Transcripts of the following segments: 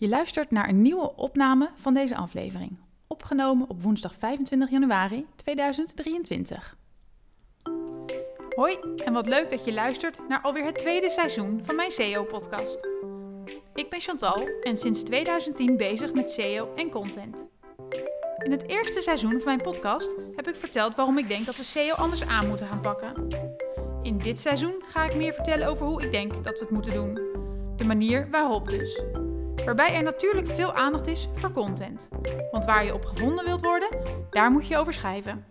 Je luistert naar een nieuwe opname van deze aflevering, opgenomen op woensdag 25 januari 2023. Hoi en wat leuk dat je luistert naar alweer het tweede seizoen van mijn SEO-podcast. Ik ben Chantal en sinds 2010 bezig met SEO en content. In het eerste seizoen van mijn podcast heb ik verteld waarom ik denk dat we SEO anders aan moeten gaan pakken. In dit seizoen ga ik meer vertellen over hoe ik denk dat we het moeten doen. De manier waarop dus. Waarbij er natuurlijk veel aandacht is voor content. Want waar je op gevonden wilt worden, daar moet je over schrijven.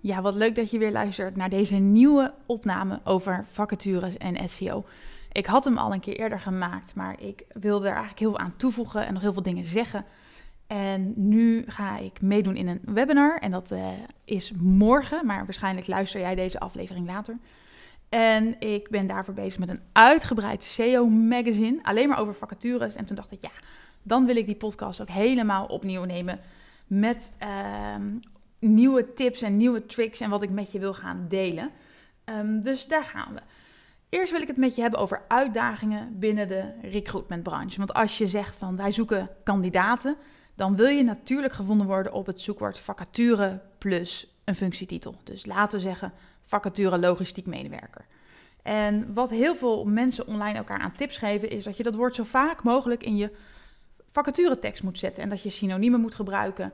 Ja, wat leuk dat je weer luistert naar deze nieuwe opname over vacatures en SEO. Ik had hem al een keer eerder gemaakt, maar ik wilde er eigenlijk heel veel aan toevoegen en nog heel veel dingen zeggen. En nu ga ik meedoen in een webinar en dat uh, is morgen, maar waarschijnlijk luister jij deze aflevering later. En ik ben daarvoor bezig met een uitgebreid SEO-magazine, alleen maar over vacatures. En toen dacht ik, ja, dan wil ik die podcast ook helemaal opnieuw nemen met uh, nieuwe tips en nieuwe tricks en wat ik met je wil gaan delen. Um, dus daar gaan we. Eerst wil ik het met je hebben over uitdagingen binnen de recruitmentbranche. Want als je zegt van wij zoeken kandidaten, dan wil je natuurlijk gevonden worden op het zoekwoord vacature plus een functietitel. Dus laten we zeggen vacature logistiek medewerker. En wat heel veel mensen online elkaar aan tips geven, is dat je dat woord zo vaak mogelijk in je vacaturetekst moet zetten. En dat je synoniemen moet gebruiken.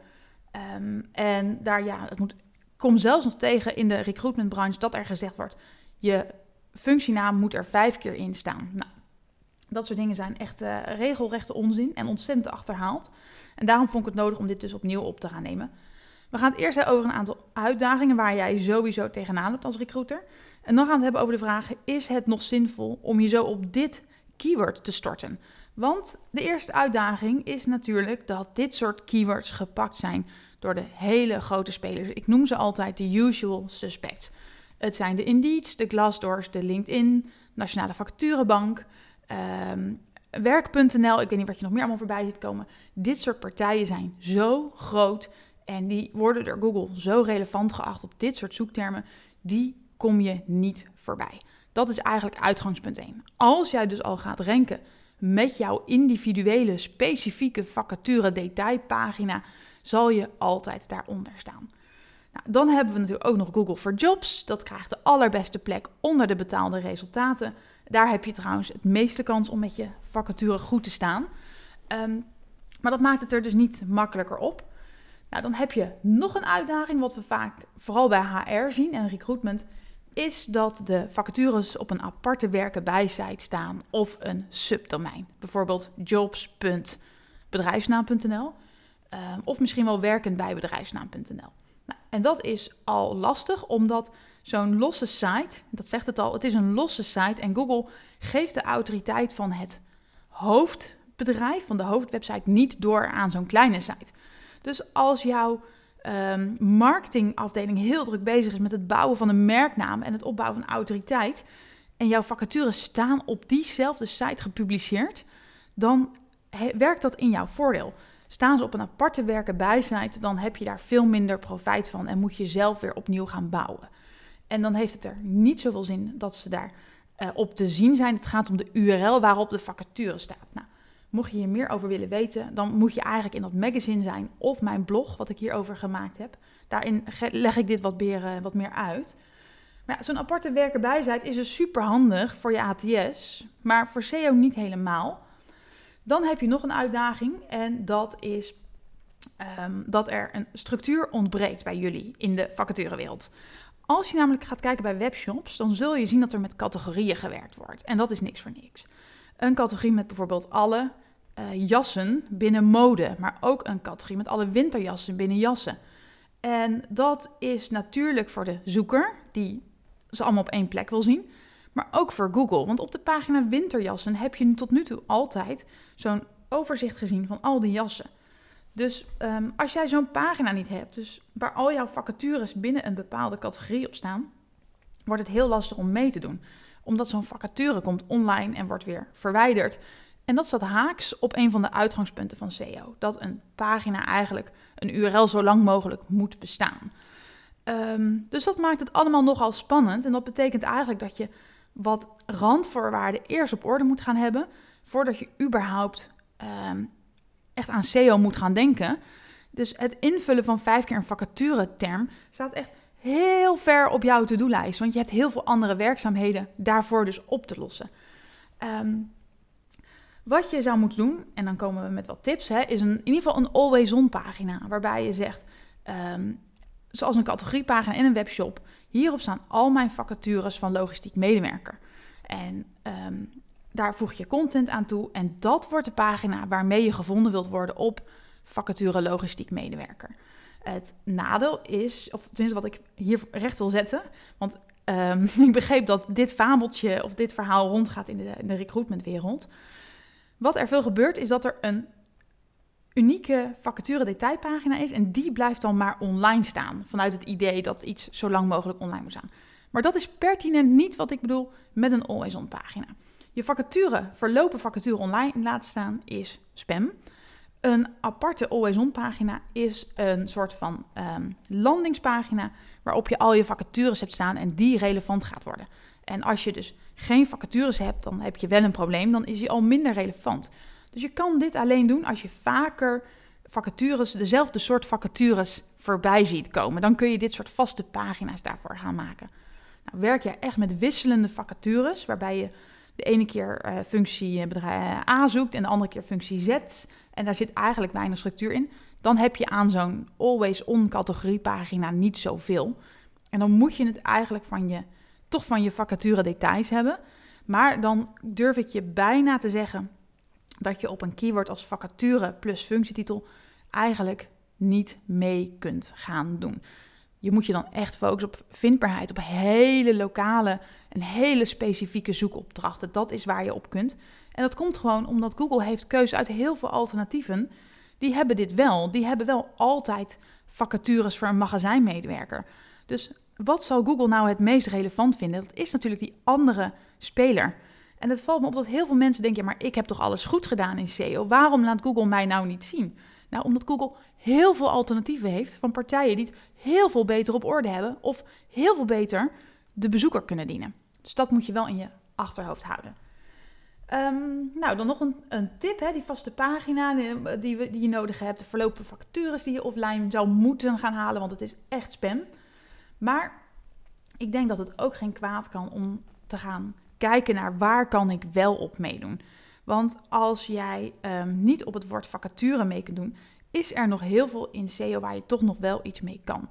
Um, en daar, ja, het moet, kom zelfs nog tegen in de recruitmentbranche dat er gezegd wordt: je functienaam moet er vijf keer in staan. Nou, dat soort dingen zijn echt uh, regelrechte onzin en ontzettend achterhaald. En daarom vond ik het nodig om dit dus opnieuw op te gaan nemen. We gaan het eerst hebben over een aantal uitdagingen waar jij sowieso tegenaan loopt als recruiter. En dan gaan we het hebben over de vraag: is het nog zinvol om je zo op dit keyword te storten? Want de eerste uitdaging is natuurlijk dat dit soort keywords gepakt zijn door de hele grote spelers. Ik noem ze altijd de usual suspects. Het zijn de Indeeds, de Glassdoors, de LinkedIn, Nationale Facturenbank, um, Werk.nl. Ik weet niet wat je nog meer allemaal voorbij ziet komen. Dit soort partijen zijn zo groot en die worden door Google zo relevant geacht op dit soort zoektermen. Die kom je niet voorbij. Dat is eigenlijk uitgangspunt 1. Als jij dus al gaat ranken met jouw individuele, specifieke vacature detailpagina, zal je altijd daaronder staan. Nou, dan hebben we natuurlijk ook nog Google for Jobs. Dat krijgt de allerbeste plek onder de betaalde resultaten. Daar heb je trouwens het meeste kans om met je vacature goed te staan. Um, maar dat maakt het er dus niet makkelijker op. Nou, dan heb je nog een uitdaging, wat we vaak vooral bij HR zien en recruitment, is dat de vacatures op een aparte werken bij site staan of een subdomein. Bijvoorbeeld jobs.bedrijfsnaam.nl um, of misschien wel werkend bij bedrijfsnaam.nl. Nou, en dat is al lastig, omdat zo'n losse site, dat zegt het al, het is een losse site en Google geeft de autoriteit van het hoofdbedrijf, van de hoofdwebsite, niet door aan zo'n kleine site. Dus als jouw um, marketingafdeling heel druk bezig is met het bouwen van een merknaam en het opbouwen van autoriteit, en jouw vacatures staan op diezelfde site gepubliceerd, dan werkt dat in jouw voordeel. Staan ze op een aparte werken bij site, dan heb je daar veel minder profijt van en moet je zelf weer opnieuw gaan bouwen. En dan heeft het er niet zoveel zin dat ze daar uh, op te zien zijn. Het gaat om de URL waarop de vacature staat. Nou, mocht je hier meer over willen weten, dan moet je eigenlijk in dat magazine zijn of mijn blog, wat ik hierover gemaakt heb. Daarin leg ik dit wat meer, uh, wat meer uit. Maar zo'n aparte werken bij site is dus super handig voor je ATS, maar voor SEO niet helemaal. Dan heb je nog een uitdaging en dat is um, dat er een structuur ontbreekt bij jullie in de vacaturewereld. Als je namelijk gaat kijken bij webshops, dan zul je zien dat er met categorieën gewerkt wordt. En dat is niks voor niks. Een categorie met bijvoorbeeld alle uh, jassen binnen mode, maar ook een categorie met alle winterjassen binnen jassen. En dat is natuurlijk voor de zoeker, die ze allemaal op één plek wil zien, maar ook voor Google. Want op de pagina winterjassen heb je tot nu toe altijd zo'n overzicht gezien van al die jassen. Dus um, als jij zo'n pagina niet hebt, dus waar al jouw vacatures binnen een bepaalde categorie op staan, wordt het heel lastig om mee te doen. Omdat zo'n vacature komt online en wordt weer verwijderd. En dat staat haaks op een van de uitgangspunten van SEO. Dat een pagina eigenlijk een URL zo lang mogelijk moet bestaan. Um, dus dat maakt het allemaal nogal spannend. En dat betekent eigenlijk dat je wat randvoorwaarden eerst op orde moet gaan hebben. Voordat je überhaupt ehm, echt aan SEO moet gaan denken. Dus het invullen van vijf keer een vacature-term staat echt heel ver op jouw to-do-lijst. Want je hebt heel veel andere werkzaamheden daarvoor dus op te lossen. Ehm, wat je zou moeten doen, en dan komen we met wat tips, hè, is een, in ieder geval een always-on pagina. Waarbij je zegt, ehm, zoals een categoriepagina in een webshop. Hierop staan al mijn vacatures van logistiek medewerker. En ehm, daar voeg je content aan toe. En dat wordt de pagina waarmee je gevonden wilt worden op vacature logistiek medewerker. Het nadeel is, of tenminste wat ik hier recht wil zetten, want um, ik begreep dat dit fabeltje of dit verhaal rondgaat in de, in de recruitmentwereld. Wat er veel gebeurt is dat er een unieke vacature detailpagina is en die blijft dan maar online staan vanuit het idee dat iets zo lang mogelijk online moet staan. Maar dat is pertinent niet wat ik bedoel met een always-on pagina. Je vacature, verlopen vacature online laten staan is spam. Een aparte always-on pagina is een soort van um, landingspagina waarop je al je vacatures hebt staan en die relevant gaat worden. En als je dus geen vacatures hebt, dan heb je wel een probleem, dan is die al minder relevant. Dus je kan dit alleen doen als je vaker vacatures, dezelfde soort vacatures voorbij ziet komen. Dan kun je dit soort vaste pagina's daarvoor gaan maken. Nou, werk je echt met wisselende vacatures, waarbij je de ene keer uh, functie eh, bedrijf A zoekt en de andere keer functie Z. En daar zit eigenlijk weinig structuur in. Dan heb je aan zo'n always-on categoriepagina niet zoveel. En dan moet je het eigenlijk van je, toch van je vacature details hebben. Maar dan durf ik je bijna te zeggen dat je op een keyword als vacature plus functietitel eigenlijk niet mee kunt gaan doen. Je moet je dan echt focussen op vindbaarheid, op hele lokale en hele specifieke zoekopdrachten. Dat is waar je op kunt. En dat komt gewoon omdat Google heeft keuze uit heel veel alternatieven. Die hebben dit wel. Die hebben wel altijd vacatures voor een magazijnmedewerker. Dus wat zou Google nou het meest relevant vinden? Dat is natuurlijk die andere speler. En het valt me op dat heel veel mensen denken: ja, maar ik heb toch alles goed gedaan in SEO. Waarom laat Google mij nou niet zien? Nou, omdat Google heel veel alternatieven heeft van partijen die het heel veel beter op orde hebben of heel veel beter de bezoeker kunnen dienen. Dus dat moet je wel in je achterhoofd houden. Ehm, nou, dan nog een, een tip, hè, die vaste pagina die, die, je nodig hebt. De verlopen vacatures die je offline zou moeten gaan halen, want het is echt spam. Maar ik denk dat het ook geen kwaad kan om te gaan kijken naar waar kan ik wel op meedoen. Want als jij um, niet op het woord vacature mee kunt doen, is er nog heel veel in SEO waar je toch nog wel iets mee kan.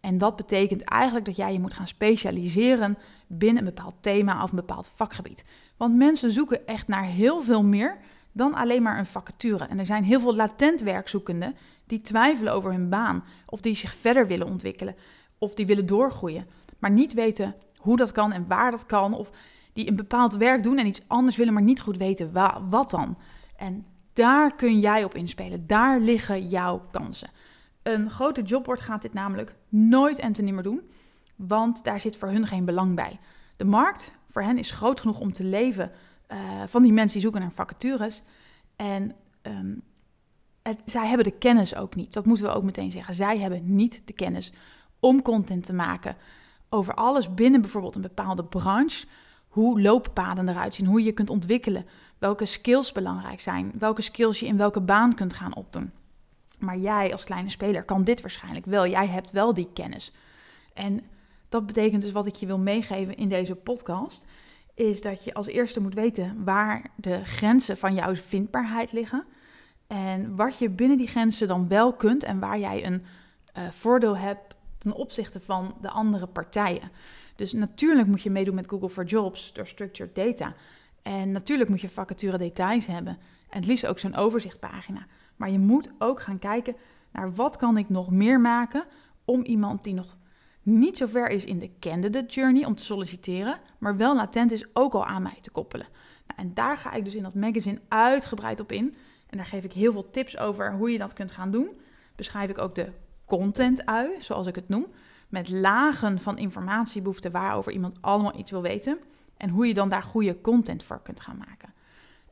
En dat betekent eigenlijk dat jij je moet gaan specialiseren binnen een bepaald thema of een bepaald vakgebied. Want mensen zoeken echt naar heel veel meer dan alleen maar een vacature. En er zijn heel veel latent werkzoekenden die twijfelen over hun baan of die zich verder willen ontwikkelen of die willen doorgroeien, maar niet weten hoe dat kan en waar dat kan of die een bepaald werk doen en iets anders willen, maar niet goed weten wat dan. En daar kun jij op inspelen. Daar liggen jouw kansen. Een grote jobboard gaat dit namelijk nooit en te nimmer doen, want daar zit voor hun geen belang bij. De markt voor hen is groot genoeg om te leven uh, van die mensen die zoeken naar vacatures. En het, zij hebben de kennis ook niet. Dat moeten we ook meteen zeggen. Zij hebben niet de kennis om content te maken over alles binnen bijvoorbeeld een bepaalde branche. Hoe looppaden eruit zien, hoe je kunt ontwikkelen, welke skills belangrijk zijn, welke skills je in welke baan kunt gaan opdoen. Maar jij als kleine speler kan dit waarschijnlijk wel. Jij hebt wel die kennis. En dat betekent dus wat ik je wil meegeven in deze podcast, is dat je als eerste moet weten waar de grenzen van jouw vindbaarheid liggen. En wat je binnen die grenzen dan wel kunt en waar jij een uh, voordeel hebt ten opzichte van de andere partijen. Dus natuurlijk moet je meedoen met Google for Jobs door structured data. En natuurlijk moet je vacature details hebben. En het liefst ook zo'n overzichtpagina. Maar je moet ook gaan kijken naar wat kan ik nog meer maken om iemand die nog niet zo ver is in de candidate journey om te solliciteren, maar wel latent is ook al aan mij te koppelen. Nou, en daar ga ik dus in dat magazine uitgebreid op in. En daar geef ik heel veel tips over hoe je dat kunt gaan doen. Beschrijf ik ook de content ui, zoals ik het noem, met lagen van informatiebehoeften waarover iemand allemaal iets wil weten en hoe je dan daar goede content voor kunt gaan maken.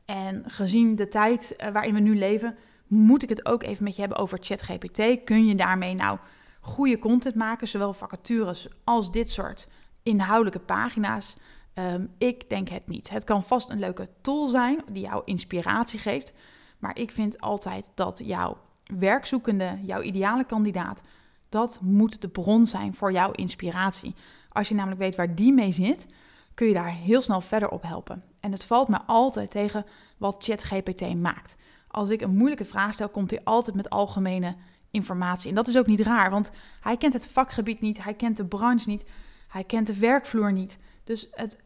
En gezien de tijd eh, waarin we nu leven, moet ik het ook even met je hebben over ChatGPT. Kun je daarmee nou goede content maken, zowel vacatures als dit soort inhoudelijke pagina's? Um, ik denk het niet. Het kan vast een leuke tool zijn die jou inspiratie geeft. Maar ik vind altijd dat jouw werkzoekende, jouw ideale kandidaat, dat moet de bron zijn voor jouw inspiratie. Als je namelijk weet waar die mee zit, kun je daar heel snel verder op helpen. En het valt me altijd tegen wat ChatGPT maakt. Als ik een moeilijke vraag stel, komt hij altijd met algemene informatie. En dat is ook niet raar, want hij kent het vakgebied niet, hij kent de branche niet, hij kent de werkvloer niet. Dus het,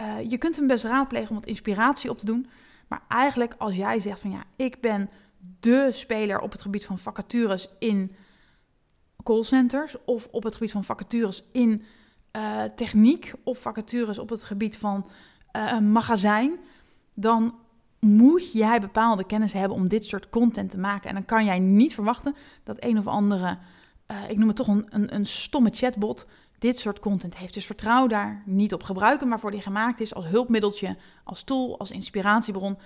uh, je kunt hem best raadplegen om wat inspiratie op te doen. Maar eigenlijk als jij zegt van ja, ik ben de speler op het gebied van vacatures in callcenters of op het gebied van vacatures in uh, techniek of vacatures op het gebied van een magazijn, dan moet jij bepaalde kennis hebben om dit soort content te maken. En dan kan jij niet verwachten dat een of andere, uh, ik noem het toch een, een, een, stomme chatbot, dit soort content heeft. Dus vertrouw daar niet op. Gebruiken waarvoor die gemaakt is als hulpmiddeltje, als tool, als inspiratiebron.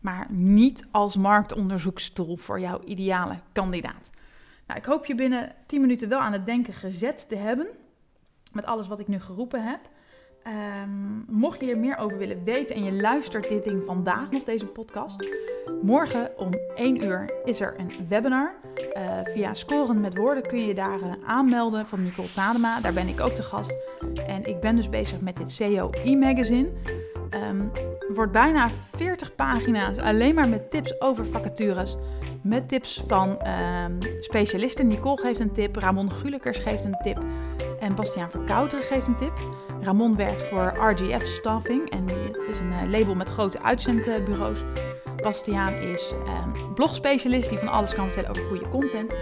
Maar niet als marktonderzoekstool voor jouw ideale kandidaat. Nou, ik hoop je binnen 10 minuten wel aan het denken gezet te hebben. Met alles wat ik nu geroepen heb. Um, mocht je er meer over willen weten en je luistert dit ding vandaag nog, deze podcast. Morgen om 1 uur is er een webinar. Uh, via Scoren met Woorden kun je je daar uh, aanmelden van Nicole Tadema. Daar ben ik ook te gast. En ik ben dus bezig met dit CEO e-magazine. Um, wordt bijna 40 pagina's alleen maar met tips over vacatures. Met tips van um, specialisten. Nicole geeft een tip, Ramon Gulekers geeft een tip en Bastiaan Verkouteren geeft een tip. Ramon werkt voor RGF Staffing en het is een uh, label met grote uitzendbureaus. Bastiaan is um, blogspecialist die van alles kan vertellen over goede content.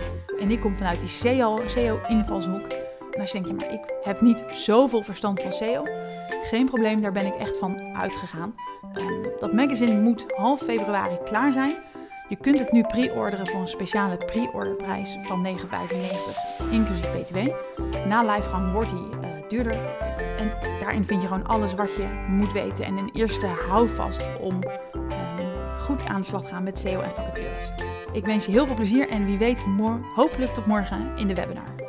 En ik kom vanuit die SEO-invalshoek. en als je denkt, maar ik heb niet zoveel verstand van SEO geen probleem, daar ben ik echt van uitgegaan. Um, dat magazine moet half februari klaar zijn. Je kunt het nu pre-orderen voor een speciale pre-orderprijs van 9,95 inclusief btw. Na livegang wordt die uh, duurder. En daarin vind je gewoon alles wat je moet weten. En een eerste houvast om um, goed aan de slag te gaan met SEO en vacatures. Ik wens je heel veel plezier en wie weet hopelijk tot morgen in de webinar.